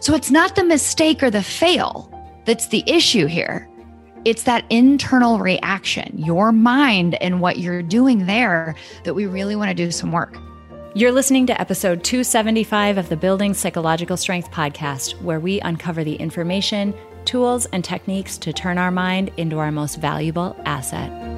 So it's not the mistake or the fail that's the issue here. It's that internal reaction, your mind and what you're doing there that we really want to do some work. You're listening to episode 275 of the Building Psychological Strength podcast, where we uncover the information, tools, and techniques to turn our mind into our most valuable asset.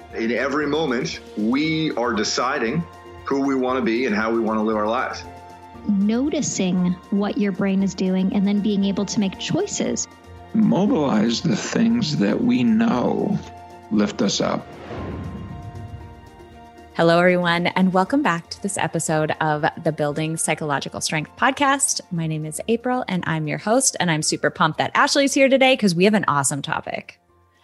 In every moment, we are deciding who we want to be and how we want to live our lives. Noticing what your brain is doing and then being able to make choices. Mobilize the things that we know lift us up. Hello, everyone, and welcome back to this episode of the Building Psychological Strength podcast. My name is April, and I'm your host. And I'm super pumped that Ashley's here today because we have an awesome topic.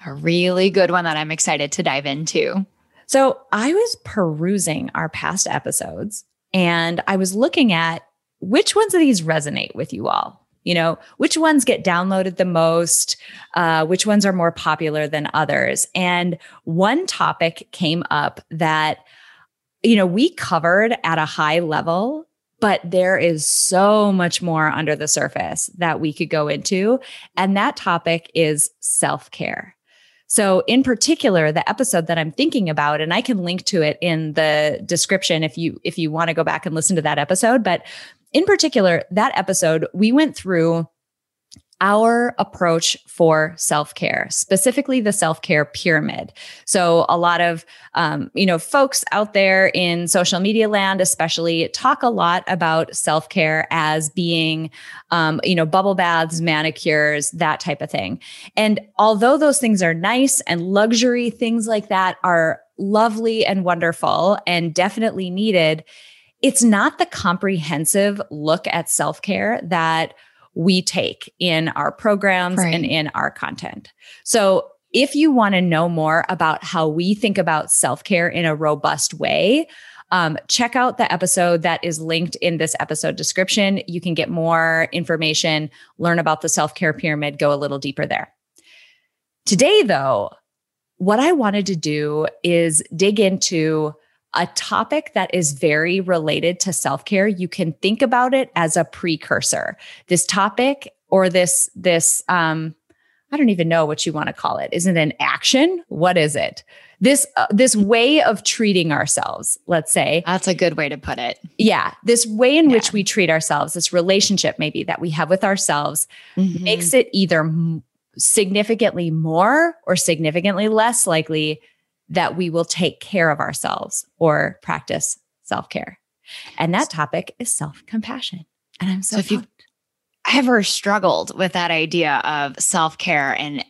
A really good one that I'm excited to dive into. So, I was perusing our past episodes and I was looking at which ones of these resonate with you all? You know which ones get downloaded the most? Uh, which ones are more popular than others? And one topic came up that you know we covered at a high level but there is so much more under the surface that we could go into. And that topic is self-care so in particular the episode that i'm thinking about and i can link to it in the description if you if you want to go back and listen to that episode but in particular, that episode, we went through our approach for self-care specifically the self-care pyramid. So a lot of um, you know folks out there in social media land especially talk a lot about self-care as being um, you know bubble baths manicures that type of thing. And although those things are nice and luxury things like that are lovely and wonderful and definitely needed it's not the comprehensive look at self care that we take in our programs right. and in our content. So, if you want to know more about how we think about self care in a robust way, um, check out the episode that is linked in this episode description. You can get more information, learn about the self care pyramid, go a little deeper there. Today, though, what I wanted to do is dig into a topic that is very related to self care, you can think about it as a precursor. This topic or this, this, um, I don't even know what you want to call it. Isn't it an action? What is it? This uh, this way of treating ourselves, let's say. That's a good way to put it. Yeah, this way in yeah. which we treat ourselves, this relationship maybe that we have with ourselves mm-hmm. makes it either significantly more or significantly less likely that we will take care of ourselves or practice self care. And that topic is self compassion. And I'm so, so if you've ever struggled with that idea of self care and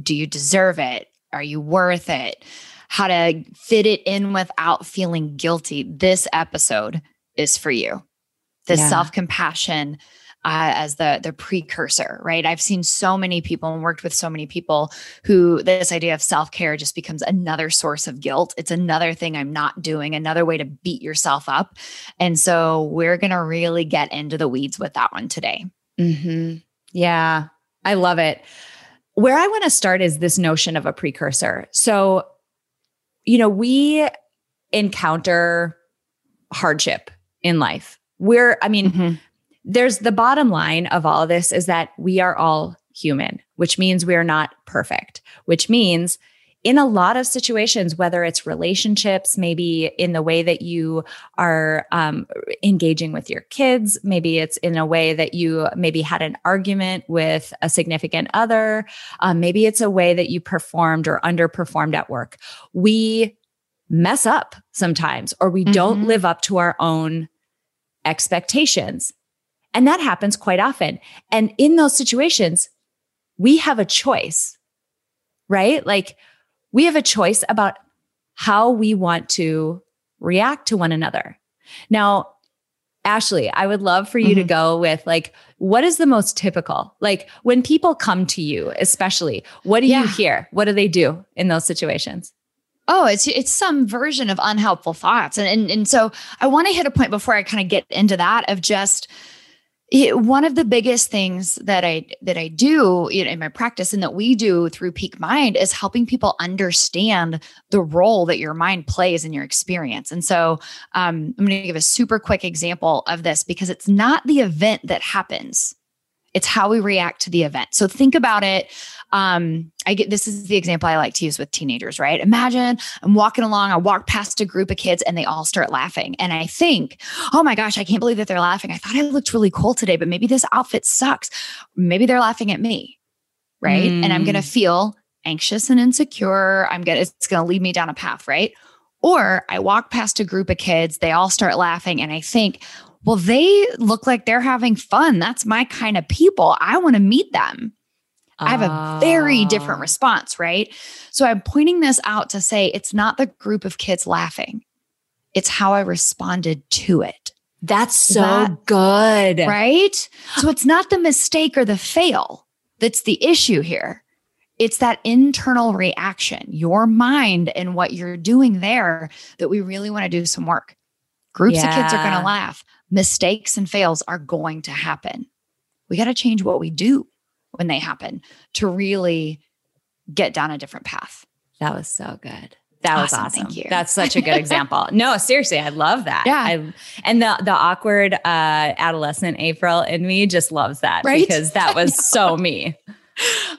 do you deserve it? Are you worth it? How to fit it in without feeling guilty. This episode is for you. The yeah. self compassion uh, as the the precursor, right? I've seen so many people and worked with so many people who this idea of self care just becomes another source of guilt. It's another thing I'm not doing, another way to beat yourself up, and so we're gonna really get into the weeds with that one today. Mm-hmm. Yeah, I love it. Where I want to start is this notion of a precursor. So, you know, we encounter hardship in life. We're, I mean, mm-hmm there's the bottom line of all of this is that we are all human, which means we are not perfect, which means in a lot of situations, whether it's relationships, maybe in the way that you are um, engaging with your kids, maybe it's in a way that you maybe had an argument with a significant other, um, maybe it's a way that you performed or underperformed at work. We mess up sometimes, or we mm-hmm. don't live up to our own expectations. And that happens quite often. And in those situations, we have a choice, right? Like we have a choice about how we want to react to one another. Now, Ashley, I would love for you to Mhm. go with like, what is the most typical? Like when people come to you, especially, what do you hear? What do they do in those situations? Oh, it's it's some version of unhelpful thoughts. And and, and so I want to hit a point before I kind of get into that of just one of the biggest things that I that I do in my practice and that we do through Peak Mind is helping people understand the role that your mind plays in your experience. And so um, I'm going to give a super quick example of this because it's not the event that happens; it's how we react to the event. So think about it. Um, I get this is the example I like to use with teenagers, right? Imagine I'm walking along, I walk past a group of kids and they all start laughing. And I think, oh my gosh, I can't believe that they're laughing. I thought I looked really cool today, but maybe this outfit sucks. Maybe they're laughing at me. Right. And I'm Mm. gonna feel anxious and insecure. I'm gonna it's gonna lead me down a path, right? Or I walk past a group of kids, they all start laughing, and I think, well, they look like they're having fun. That's my kind of people. I want to meet them. I have a very different Ah. response, right? So I'm pointing this out to say it's not the group of kids laughing, it's how I responded to it, That's so That- good. right? So it's not the mistake or the fail that's the issue here. It's that internal reaction, your mind and what you're doing there that we really want to do some work. Groups of kids are going to laugh. Mistakes and fails are going to happen. We got to change what we do when they happen to really get down a different path. That was so good. That was Awesome. awesome. Thank you. That's such a good example. No, seriously, I love that. Yeah. I, and the the awkward uh, adolescent April in me just loves that Right? because that was so me.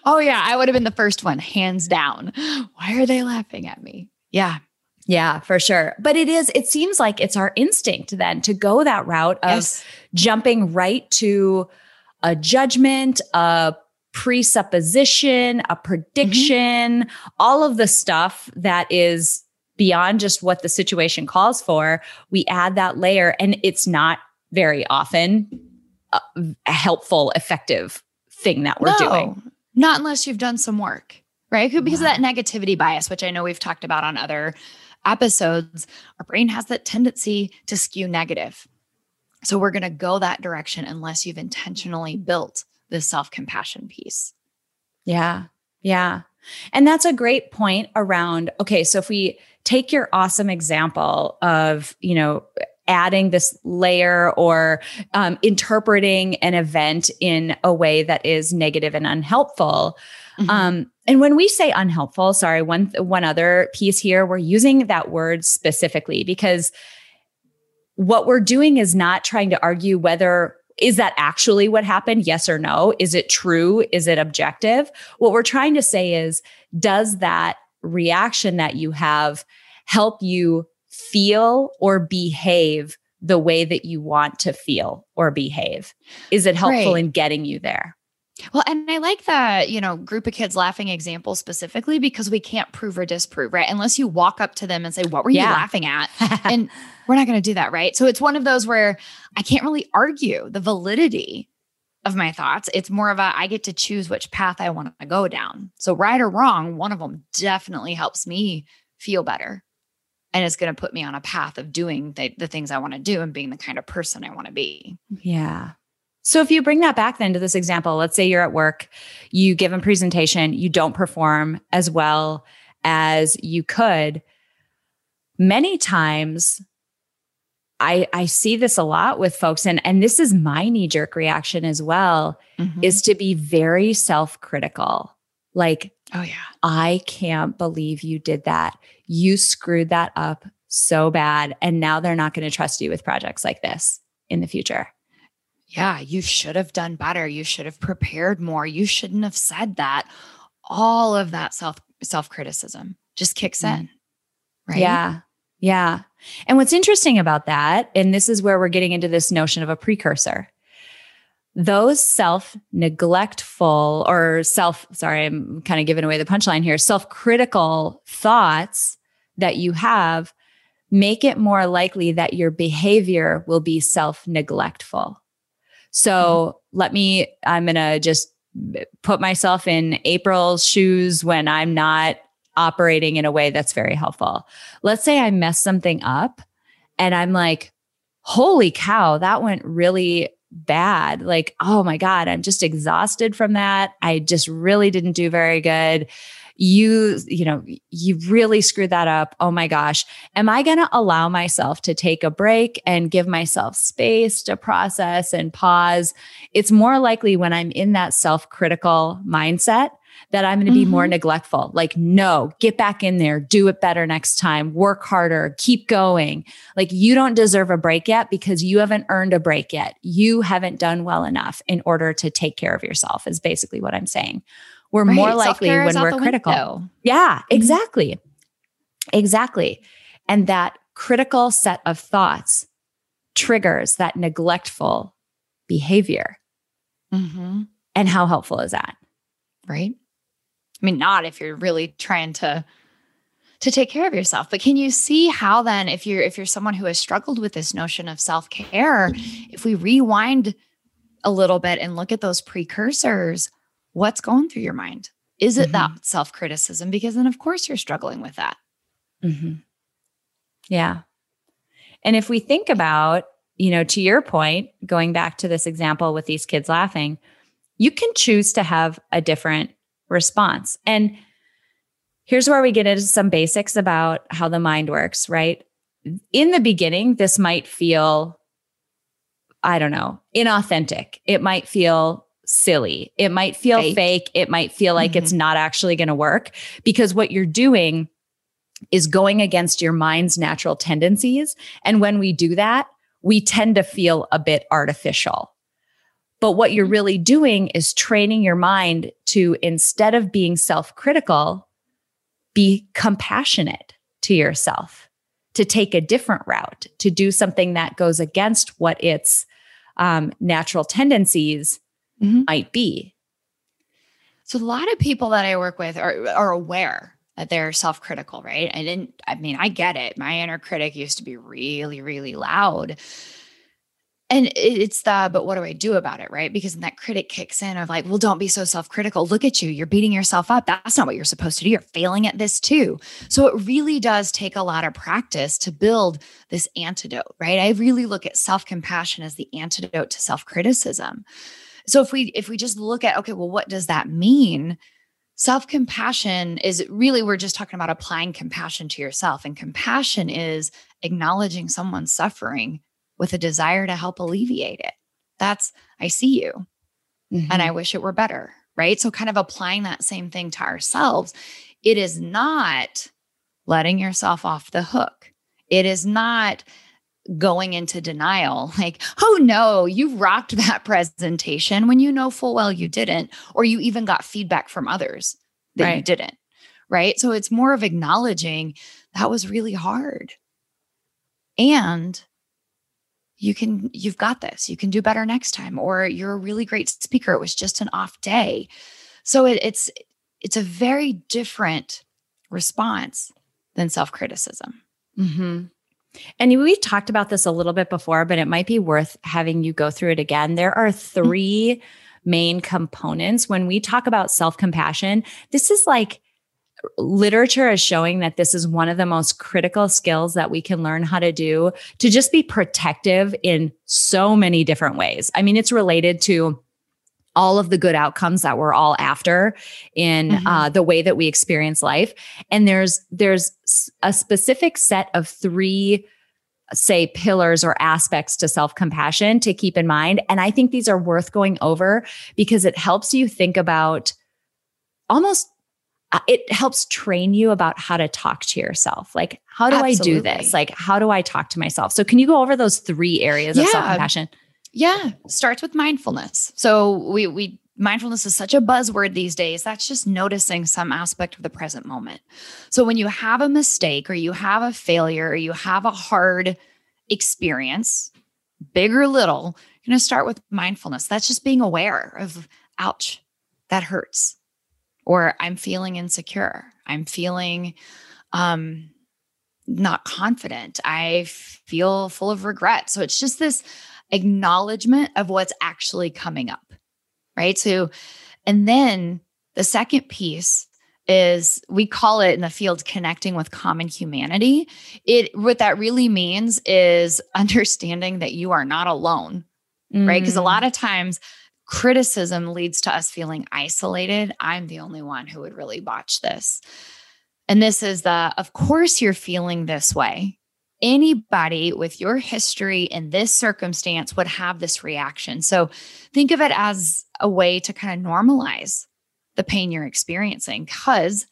Oh, yeah. I would have been the first one, hands down. Why are they laughing at me? Yeah. Yeah, for sure. But it is, it seems like it's our instinct then to go that route of Yes. jumping right to a judgment, a presupposition, a prediction, mm-hmm. all of the stuff that is beyond just what the situation calls for. We add that layer, and it's not very often a, a helpful, effective thing that we're no, doing. Not unless you've done some work, right? Because Wow. of that negativity bias, which I know we've talked about on other episodes, our brain has that tendency to skew negative. So we're going to go that direction unless you've intentionally built this self compassion piece. Yeah. Yeah. And that's a great point around okay, so if we take your awesome example of, you know, adding this layer or um, interpreting an event in a way that is negative and unhelpful. Mhm. Um, and when we say unhelpful, sorry, one one other piece here, we're using that word specifically because what we're doing is not trying to argue whether is that actually what happened? Yes or no? Is it true? Is it objective? What we're trying to say is, does that reaction that you have help you feel or behave the way that you want to feel or behave? Is it helpful Right. in getting you there? Well, and I like that, you know, group of kids laughing example specifically because we can't prove or disprove, right? Unless you walk up to them and say, What were you laughing at? and we're not going to do that, right? So it's one of those where I can't really argue the validity of my thoughts. It's more of a I get to choose which path I want to go down. So right or wrong, one of them definitely helps me feel better. And it's going to put me on a path of doing the, the things I want to do and being the kind of person I want to be. Yeah. So if you bring that back then to this example, let's say you're at work, you give a presentation, you don't perform as well as you could. Many times I I see this a lot with folks and and this is my knee jerk reaction as well mm-hmm. is to be very self-critical. Like oh, yeah. I can't believe you did that. You screwed that up so bad and now they're not going to trust you with projects like this in the future. Yeah, you should have done better. You should have prepared more. You shouldn't have said that. All of that self self criticism just kicks Mm. in. Right. Yeah. Yeah. And what's interesting about that, and this is where we're getting into this notion of a precursor, those self neglectful or self, sorry, I'm kind of giving away the punchline here, self critical thoughts that you have make it more likely that your behavior will be self neglectful. So mm-hmm. let me, I'm going to just put myself in April's shoes when I'm not operating in a way that's very helpful. Let's say I mess something up and I'm like, holy cow, that went really bad. Like, oh my God, I'm just exhausted from that. I just really didn't do very good. You, you know, you really screwed that up. Oh my gosh. Am I going to allow myself to take a break and give myself space to process and pause? It's more likely when I'm in that self critical mindset that I'm going to be mm-hmm. more neglectful. Like, no, get back in there, do it better next time, work harder, keep going. Like, you don't deserve a break yet because you haven't earned a break yet. You haven't done well enough in order to take care of yourself, is basically what I'm saying. We're right. more likely when we're critical. Window. Yeah, mm-hmm. exactly. Mm-hmm. Exactly. And that critical set of thoughts triggers that neglectful behavior. Mm-hmm. And how helpful is that? Right. I mean, not if you're really trying to to take care of yourself. But can you see how then if you're if you're someone who has struggled with this notion of self-care, if we rewind a little bit and look at those precursors, what's going through your mind? Is it mm-hmm. that self-criticism? Because then of course you're struggling with that. Mm-hmm. Yeah. And if we think about, you know, to your point, going back to this example with these kids laughing, you can choose to have a different response. And here's where we get into some basics about how the mind works, right? In the beginning, this might feel, I don't know, inauthentic. It might feel silly. It might feel fake. fake. It might feel like mm-hmm. it's not actually going to work because what you're doing is going against your mind's natural tendencies. And when we do that, we tend to feel a bit artificial. But what you're really doing is training your mind to, instead of being self critical, be compassionate to yourself, to take a different route, to do something that goes against what its um, natural tendencies mm-hmm. might be. So, a lot of people that I work with are, are aware that they're self critical, right? I didn't, I mean, I get it. My inner critic used to be really, really loud. And it's the but what do i do about it? right? Because then that critic kicks in of like well don't be so self-critical. Look at you. You're beating yourself up. That's not what you're supposed to do. You're failing at this too. So it really does take a lot of practice to build this antidote right? I really look at self-compassion as the antidote to self-criticism so if we if we just look at okay well what does that mean self-compassion is really we're just talking about applying compassion to yourself and compassion is acknowledging someone's suffering with a desire to help alleviate it. That's, I see you mm-hmm. and I wish it were better. Right. So, kind of applying that same thing to ourselves. It is not letting yourself off the hook. It is not going into denial like, oh no, you rocked that presentation when you know full well you didn't, or you even got feedback from others that right. you didn't. Right. So, it's more of acknowledging that was really hard. And you can you've got this you can do better next time or you're a really great speaker it was just an off day so it, it's it's a very different response than self-criticism mm-hmm. And we've talked about this a little bit before but it might be worth having you go through it again there are mm-hmm. 3 main components when we talk about self-compassion this is like literature is showing that this is one of the most critical skills that we can learn how to do to just be protective in so many different ways. I mean, it's related to all of the good outcomes that we're all after in mm-hmm. uh, the way that we experience life and there's there's a specific set of three say pillars or aspects to self-compassion to keep in mind and i think these are worth going over because it helps you think about almost uh, it helps train you about how to talk to yourself. Like, how do Absolutely. I do this? Like, how do I talk to myself? So, can you go over those three areas yeah. of self compassion? Yeah, starts with mindfulness. So, we we mindfulness is such a buzzword these days. That's just noticing some aspect of the present moment. So, when you have a mistake or you have a failure or you have a hard experience, big or little, you're going to start with mindfulness. That's just being aware of, ouch, that hurts or I'm feeling insecure. I'm feeling um, not confident. I feel full of regret. So it's just this acknowledgement of what's actually coming up. Right. So, and then the second piece is we call it in the field connecting with common humanity. It what that really means is understanding that you are not alone, mm. right? Because a lot of times criticism leads to us feeling isolated. I'm the only one who would really botch this. And this is the, of course, you're feeling this way. Anybody with your history in this circumstance would have this reaction. So think of it as a way to kind of normalize the pain you're experiencing. Because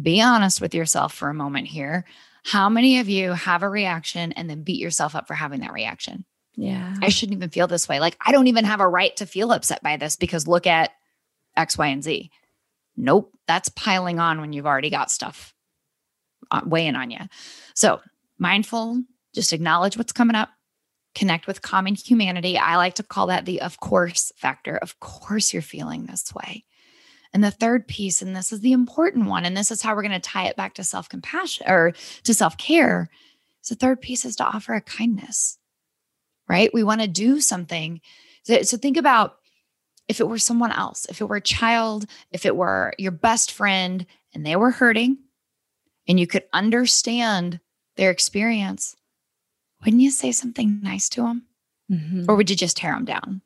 be honest with yourself for a moment here. How many of you have a reaction and then beat yourself up for having that reaction? Yeah. I shouldn't even feel this way. Like, I don't even have a right to feel upset by this because look at X, Y, and Z. Nope. That's piling on when you've already got stuff uh, weighing on you. So, mindful, just acknowledge what's coming up, connect with common humanity. I like to call that the of course factor. Of course, you're feeling this way. And the third piece, and this is the important one, and this is how we're going to tie it back to self compassion or to self care. So, the third piece is to offer a kindness right? We want to do something. So, so think about if it were someone else, if it were a child, if it were your best friend and they were hurting and you could understand their experience, wouldn't you say something nice to them? Mm-hmm. Or would you just tear them down?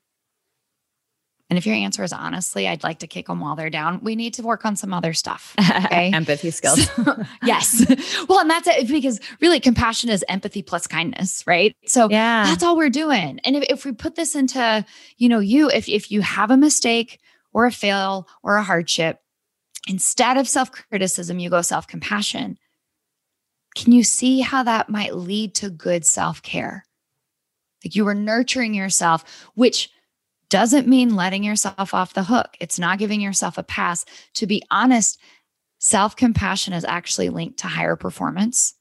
And if your answer is honestly, I'd like to kick them while they're down, we need to work on some other stuff. Okay? empathy skills. So, yes. well, and that's it because really compassion is empathy plus kindness, right? So yeah. that's all we're doing. And if, if we put this into, you know, you, if, if you have a mistake or a fail or a hardship, instead of self criticism, you go self compassion. Can you see how that might lead to good self care? Like you were nurturing yourself, which doesn't mean letting yourself off the hook. It's not giving yourself a pass. To be honest, self compassion is actually linked to higher performance,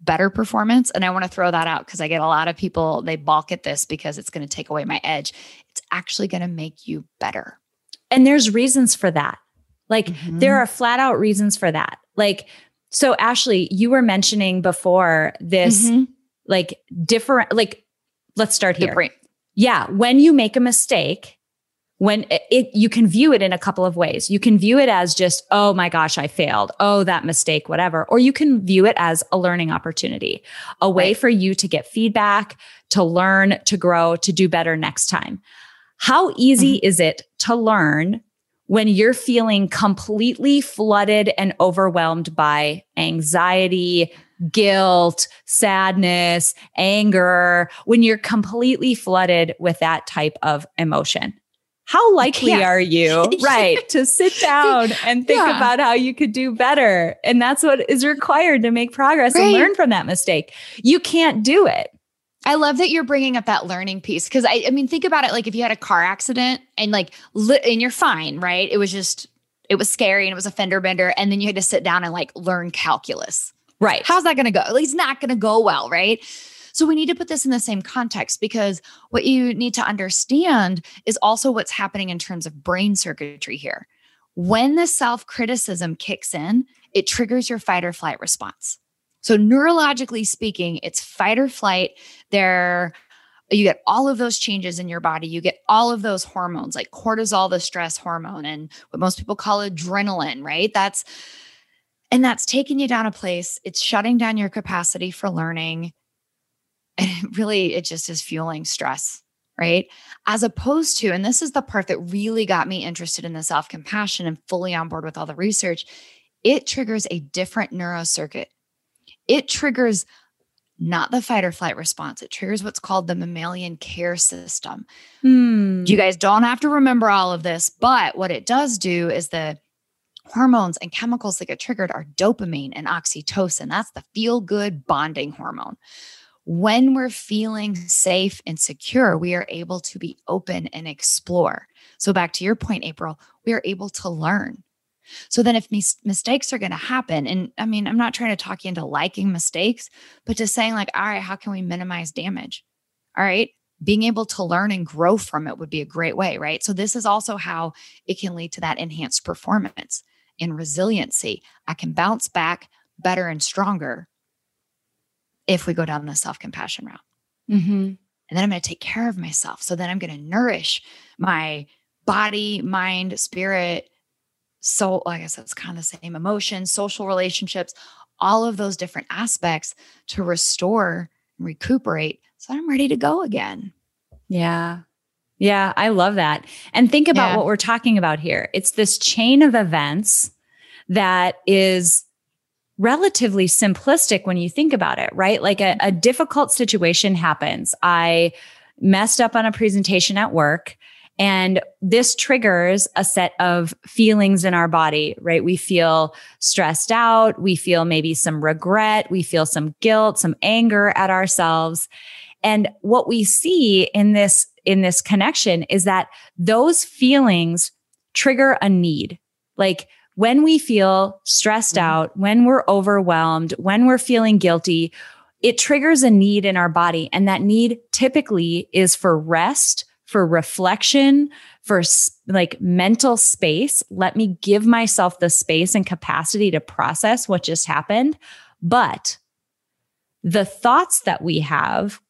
better performance. And I want to throw that out because I get a lot of people, they balk at this because it's going to take away my edge. It's actually going to make you better. And there's reasons for that. Like mm-hmm. there are flat out reasons for that. Like, so Ashley, you were mentioning before this, mm-hmm. like different, like, let's start here yeah, when you make a mistake, when it, it, you can view it in a couple of ways. You can view it as just, oh my gosh, I failed. Oh, that mistake, whatever. Or you can view it as a learning opportunity, a way right. for you to get feedback, to learn, to grow, to do better next time. How easy mm-hmm. is it to learn when you're feeling completely flooded and overwhelmed by anxiety, guilt, sadness, anger, when you're completely flooded with that type of emotion. How likely are you, right, to sit down and think yeah. about how you could do better? And that's what is required to make progress right. and learn from that mistake. You can't do it. I love that you're bringing up that learning piece because I, I mean, think about it like if you had a car accident and like, li- and you're fine, right? It was just, it was scary and it was a fender bender. And then you had to sit down and like learn calculus. Right. How's that going to go? At least not going to go well, right? So we need to put this in the same context because what you need to understand is also what's happening in terms of brain circuitry here. When the self criticism kicks in, it triggers your fight or flight response. So neurologically speaking, it's fight or flight. There you get all of those changes in your body. You get all of those hormones like cortisol, the stress hormone, and what most people call adrenaline, right? That's and that's taking you down a place. It's shutting down your capacity for learning. And really, it just is fueling stress, right? As opposed to, and this is the part that really got me interested in the self compassion and fully on board with all the research, it triggers a different neurocircuit. It triggers not the fight or flight response. It triggers what's called the mammalian care system. Hmm. You guys don't have to remember all of this, but what it does do is the hormones and chemicals that get triggered are dopamine and oxytocin. That's the feel good bonding hormone. When we're feeling safe and secure, we are able to be open and explore. So, back to your point, April, we are able to learn. So, then if mis- mistakes are going to happen, and I mean, I'm not trying to talk you into liking mistakes, but just saying, like, all right, how can we minimize damage? All right, being able to learn and grow from it would be a great way, right? So, this is also how it can lead to that enhanced performance and resiliency. I can bounce back better and stronger if we go down the self compassion route. Mm-hmm. And then I'm going to take care of myself. So then I'm going to nourish my body, mind, spirit so like I guess it's kind of the same emotions, social relationships, all of those different aspects to restore and recuperate so I'm ready to go again. Yeah. Yeah, I love that. And think about Yeah. what we're talking about here. It's this chain of events that is relatively simplistic when you think about it, right? Like a, a mm-hmm. difficult situation happens. I messed up on a presentation at work. And this triggers a set of feelings in our body, right? We feel stressed out. We feel maybe some regret. We feel some guilt, some anger at ourselves. And what we see in this, in this connection is that those feelings trigger a need. Like when we feel stressed mm-hmm. out, when we're overwhelmed, when we're feeling guilty, it triggers a need in our body. And that need typically is for rest, for reflection, for like mental space. Let me give myself the space and capacity to process what just happened. But the thoughts that we have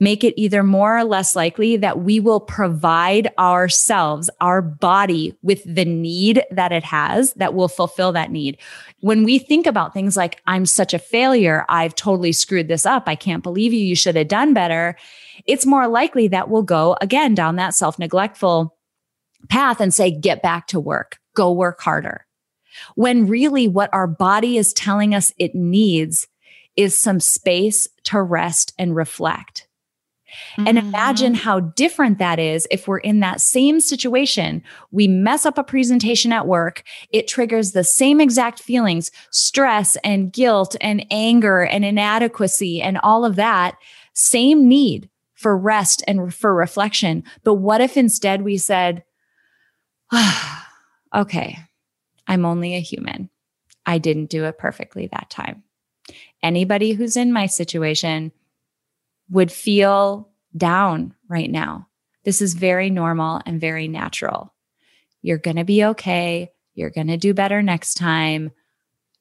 make it either more or less likely that we will provide ourselves, our body with the need that it has that will fulfill that need. When we think about things like, I'm such a failure, I've totally screwed this up, I can't believe you, you should have done better, it's more likely that we'll go again down that self neglectful path and say, get back to work, go work harder. When really what our body is telling us it needs is some space to rest and reflect. And imagine mm-hmm. how different that is if we're in that same situation. We mess up a presentation at work. It triggers the same exact feelings, stress and guilt and anger and inadequacy and all of that. Same need for rest and for reflection. But what if instead we said, okay, I'm only a human. I didn't do it perfectly that time. Anybody who's in my situation would feel down right now. This is very normal and very natural. You're going to be okay. You're going to do better next time.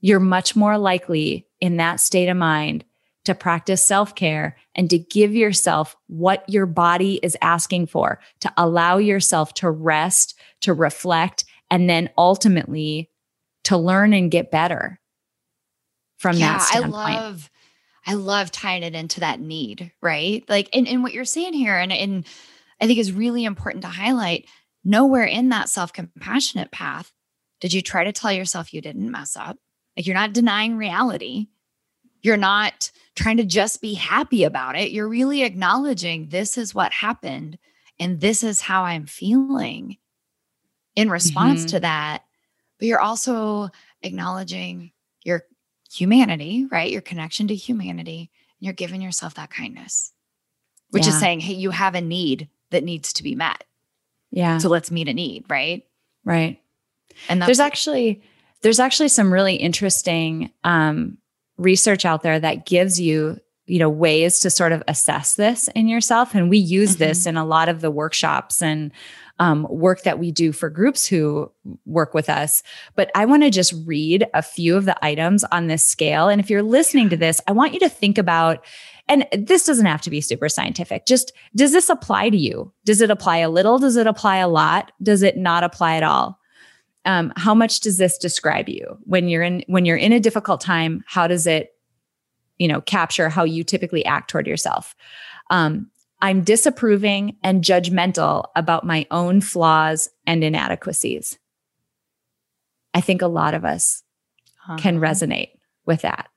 You're much more likely in that state of mind to practice self care and to give yourself what your body is asking for, to allow yourself to rest, to reflect, and then ultimately to learn and get better from yeah, that I standpoint. love I love tying it into that need, right? Like and, and what you're saying here, and, and I think is really important to highlight, nowhere in that self-compassionate path did you try to tell yourself you didn't mess up. Like you're not denying reality. You're not trying to just be happy about it. You're really acknowledging this is what happened and this is how I'm feeling in response Mhm. to that. But you're also acknowledging your humanity, right? Your connection to humanity. And you're giving yourself that kindness, which is saying, hey, you have a need that needs to be met. yeah. So let's meet a need, right? right. And that's there's actually there's actually some really interesting um, research out there that gives you you know ways to sort of assess this in yourself. And we use this in a lot of the workshops and um, work that we do for groups who work with us. But i want to just read a few of the items on this scale. And if you're listening to this i want you to think about and this doesn't have to be super scientific just does this apply to you? Does it apply a little? Does it apply a lot? Does it not apply at all um, how much does this describe you? When you're in when you're in a difficult time how does it you know capture how you typically act toward yourself? Um, i'm disapproving and judgmental about my own flaws and inadequacies. I think a lot of us can Uh-huh. resonate with that.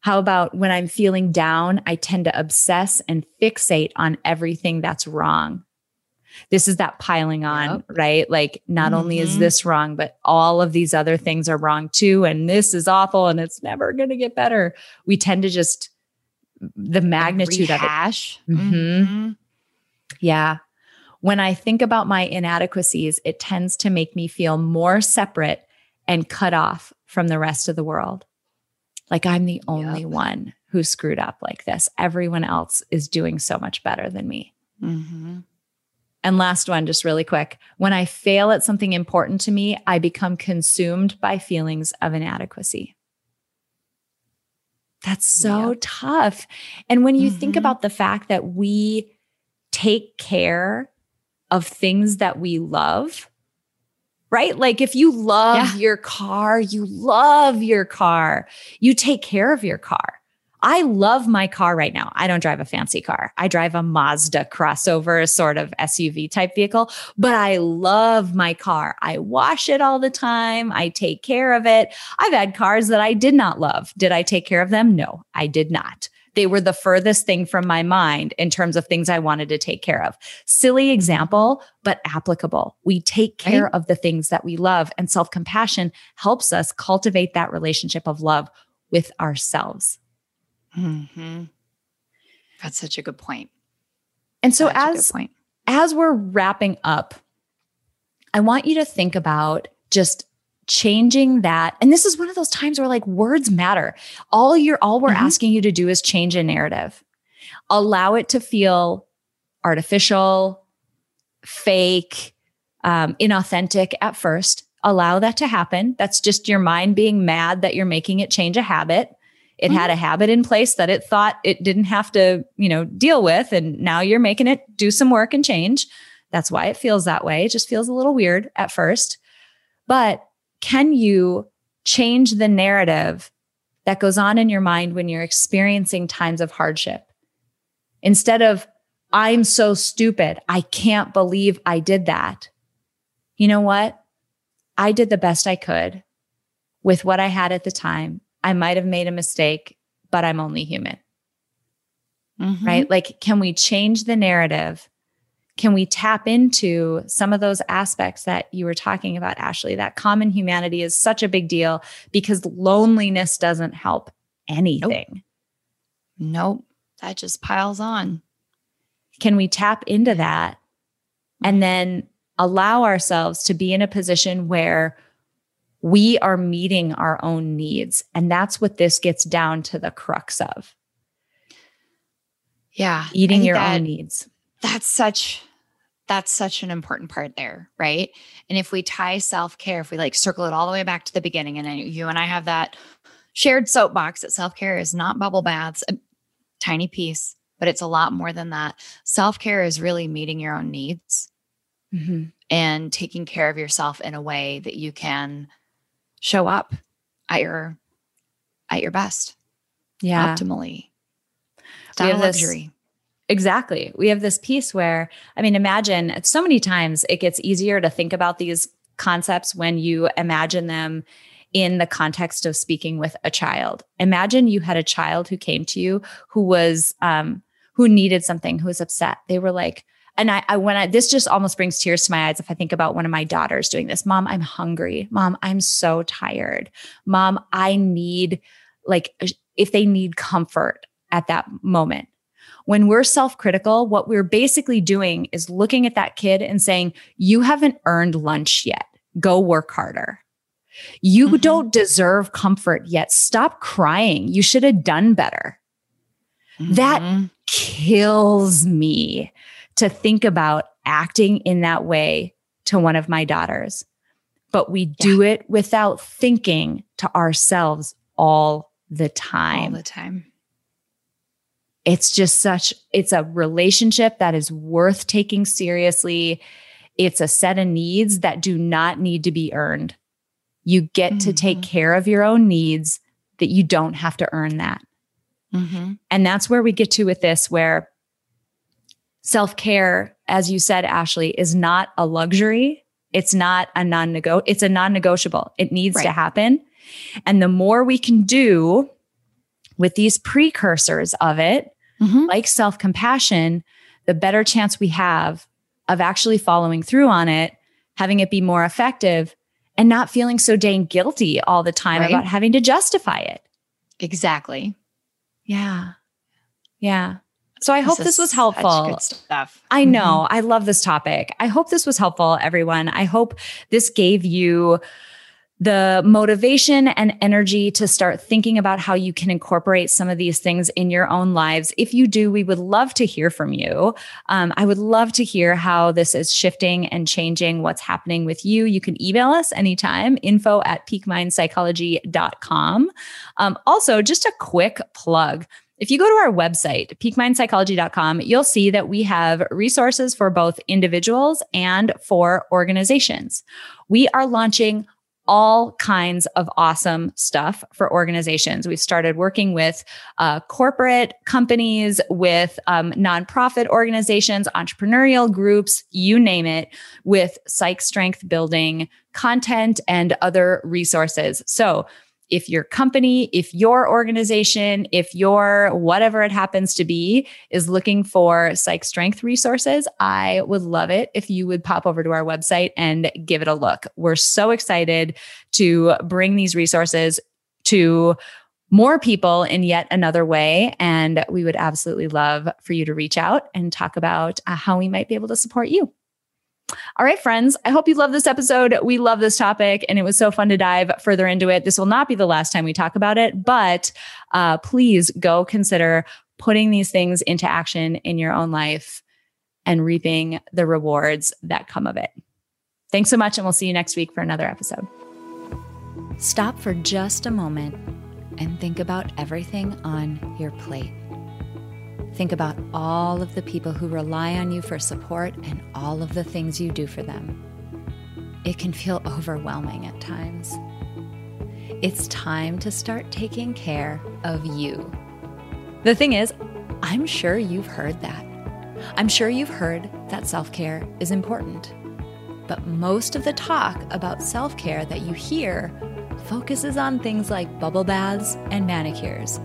How about when i'm feeling down i tend to obsess and fixate on everything that's wrong this is that piling on, Yep. right? Like, not only is Mhm. this wrong, but all of these other things are wrong too. And this is awful and it's never going to get better. We tend to just, the magnitude of it. Mhm. Mhm. Yeah. When I think about my inadequacies, it tends to make me feel more separate and cut off from the rest of the world. Like I'm the only Yep. one who screwed up like this. Everyone else is doing so much better than me. Mhm. And last one, just really quick. When I fail at something important to me, I become consumed by feelings of inadequacy. That's so Yep. tough. And when you think Mhm. about the fact that we take care of things that we love, right? Like if you love Yeah. your car, you love your car, you take care of your car. I love my car right now. I don't drive a fancy car. I drive a Mazda crossover sort of SUV type vehicle, but I love my car. I wash it all the time. I take care of it. I've had cars that I did not love. Did I take care of them? No, I did not. They were the furthest thing from my mind in terms of things I wanted to take care of. Silly example, but applicable. We take care Right. of the things that we love, and self compassion helps us cultivate that relationship of love with ourselves. Mhm. That's such a good point. And so, good as point. as we're wrapping up, I want you to think about just changing that. And this is one of those times where like words matter. All you're all we're Mhm. asking you to do is change a narrative. Allow it to feel artificial, fake, um, inauthentic at first. Allow that to happen. That's just your mind being mad that you're making it change a habit. It had a mm-hmm. habit in place that it thought it didn't have to, you know, deal with. And now you're making it do some work and change. That's why it feels that way. It just feels a little weird at first. But can you change the narrative that goes on in your mind when you're experiencing times of hardship? Instead of, I'm so stupid. I can't believe I did that. You know what? I did the best I could with what I had at the time. I might have made a mistake, but I'm only human, Mhm. right? Like, can we change the narrative? Can we tap into some of those aspects that you were talking about, Ashley? That common humanity is such a big deal because loneliness doesn't help anything. Nope. That just piles on. Can we tap into that and then allow ourselves to be in a position where we are meeting our own needs? And that's what this gets down to the crux of Yeah. Eating your that- own needs. that's such that's such an important part there right and if we tie self-care if we like circle it all the way back to the beginning and I, you and i have that shared soapbox that self-care is not bubble baths a tiny piece but it's a lot more than that self-care is really meeting your own needs mm-hmm. and taking care of yourself in a way that you can show up at your at your best Yeah. optimally it's We not a have this- Exactly. We have this piece where, I mean, imagine so many times it gets easier to think about these concepts when you imagine them in the context of speaking with a child. Imagine you had a child who came to you who was, um, who needed something, who was upset. They were like, and I, I when I this just almost brings tears to my eyes if I think about one of my daughters doing this. Mom, I'm hungry. Mom, I'm so tired. Mom, I need like if they need comfort at that moment. When we're self critical, what we're basically doing is looking at that kid and saying, You haven't earned lunch yet. Go work harder. You Mhm. don't deserve comfort yet. Stop crying. You should have done better. That Mhm. kills me to think about acting in that way to one of my daughters. But we do it without thinking to ourselves all the time. all the time it's just such it's a relationship that is worth taking seriously it's a set of needs that do not need to be earned you get to take Mhm. care of your own needs that you don't have to earn that Mhm. and that's where we get to with this where self-care as you said ashley is not a luxury it's not a non-nego it's a non-negotiable it needs to happen and the more we can do with these precursors of it Mhm. like self compassion, the better chance we have of actually following through on it, having it be more effective, and not feeling so dang guilty all the time Right. about having to justify it. Exactly. Yeah. Yeah. So I hope this was helpful. Good stuff. I Mhm. know. I love this topic. I hope this was helpful, everyone. I hope this gave you the motivation and energy to start thinking about how you can incorporate some of these things in your own lives. If you do, we would love to hear from you. Um, I would love to hear how this is shifting and changing what's happening with you. You can email us anytime, info at peakmindpsychology.com. Um, also, just a quick plug. If you go to our website, peakmindpsychology.com, you'll see that we have resources for both individuals and for organizations. We are launching all kinds of awesome stuff for organizations. We've started working with uh, corporate companies, with um, nonprofit organizations, entrepreneurial groups, you name it, with psych strength building content and other resources. So, if your company, if your organization, if your whatever it happens to be is looking for psych strength resources, I would love it if you would pop over to our website and give it a look. We're so excited to bring these resources to more people in yet another way. And we would absolutely love for you to reach out and talk about uh, how we might be able to support you. All right, friends, I hope you love this episode. We love this topic and it was so fun to dive further into it. This will not be the last time we talk about it, but uh, please go consider putting these things into action in your own life and reaping the rewards that come of it. Thanks so much, and we'll see you next week for another episode. Stop for just a moment and think about everything on your plate. Think about all of the people who rely on you for support and all of the things you do for them. It can feel overwhelming at times. It's time to start taking care of you. The thing is, I'm sure you've heard that. I'm sure you've heard that self care is important. But most of the talk about self care that you hear focuses on things like bubble baths and manicures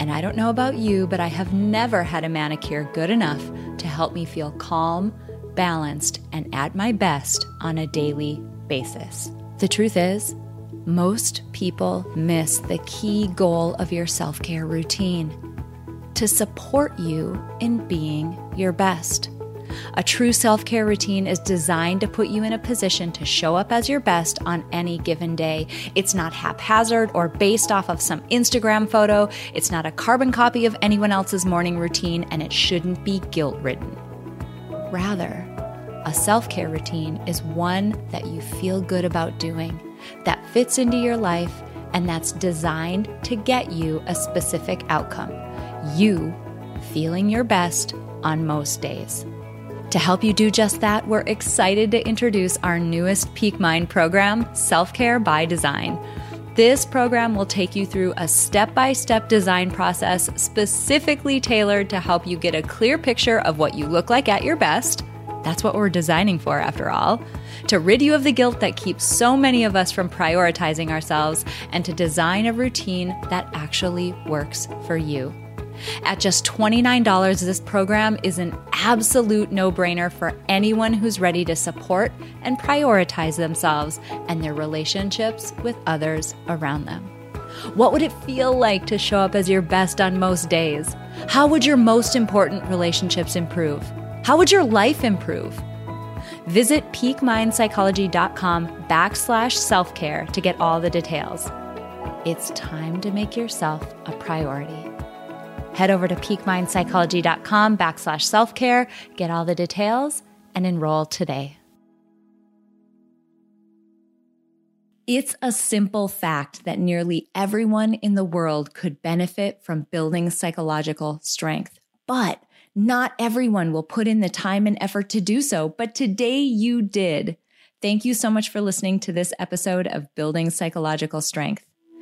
and I don't know about you, but I have never had a manicure good enough to help me feel calm, balanced, and at my best on a daily basis. The truth is, most people miss the key goal of your self care routine to support you in being your best. A true self care routine is designed to put you in a position to show up as your best on any given day. It's not haphazard or based off of some Instagram photo. It's not a carbon copy of anyone else's morning routine, and it shouldn't be guilt ridden. Rather, a self care routine is one that you feel good about doing, that fits into your life, and that's designed to get you a specific outcome. You feeling your best on most days. To help you do just that, we're excited to introduce our newest Peak Mind program, Self Care by Design. This program will take you through a step by step design process specifically tailored to help you get a clear picture of what you look like at your best. That's what we're designing for, after all. To rid you of the guilt that keeps so many of us from prioritizing ourselves, and to design a routine that actually works for you. At just $29, this program is an absolute no brainer for anyone who's ready to support and prioritize themselves and their relationships with others around them. What would it feel like to show up as your best on most days? How would your most important relationships improve? How would your life improve? Visit peakmindpsychology.com backslash self-care to get all the details. It's time to make yourself a priority. Head over to peakmindpsychology.com backslash self care, get all the details, and enroll today. It's a simple fact that nearly everyone in the world could benefit from building psychological strength, but not everyone will put in the time and effort to do so. But today you did. Thank you so much for listening to this episode of Building Psychological Strength.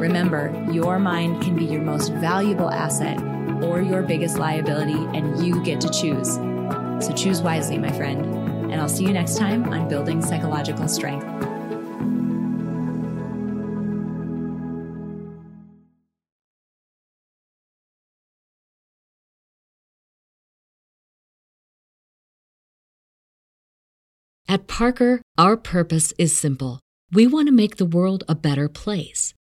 Remember, your mind can be your most valuable asset or your biggest liability, and you get to choose. So choose wisely, my friend. And I'll see you next time on Building Psychological Strength. At Parker, our purpose is simple. We want to make the world a better place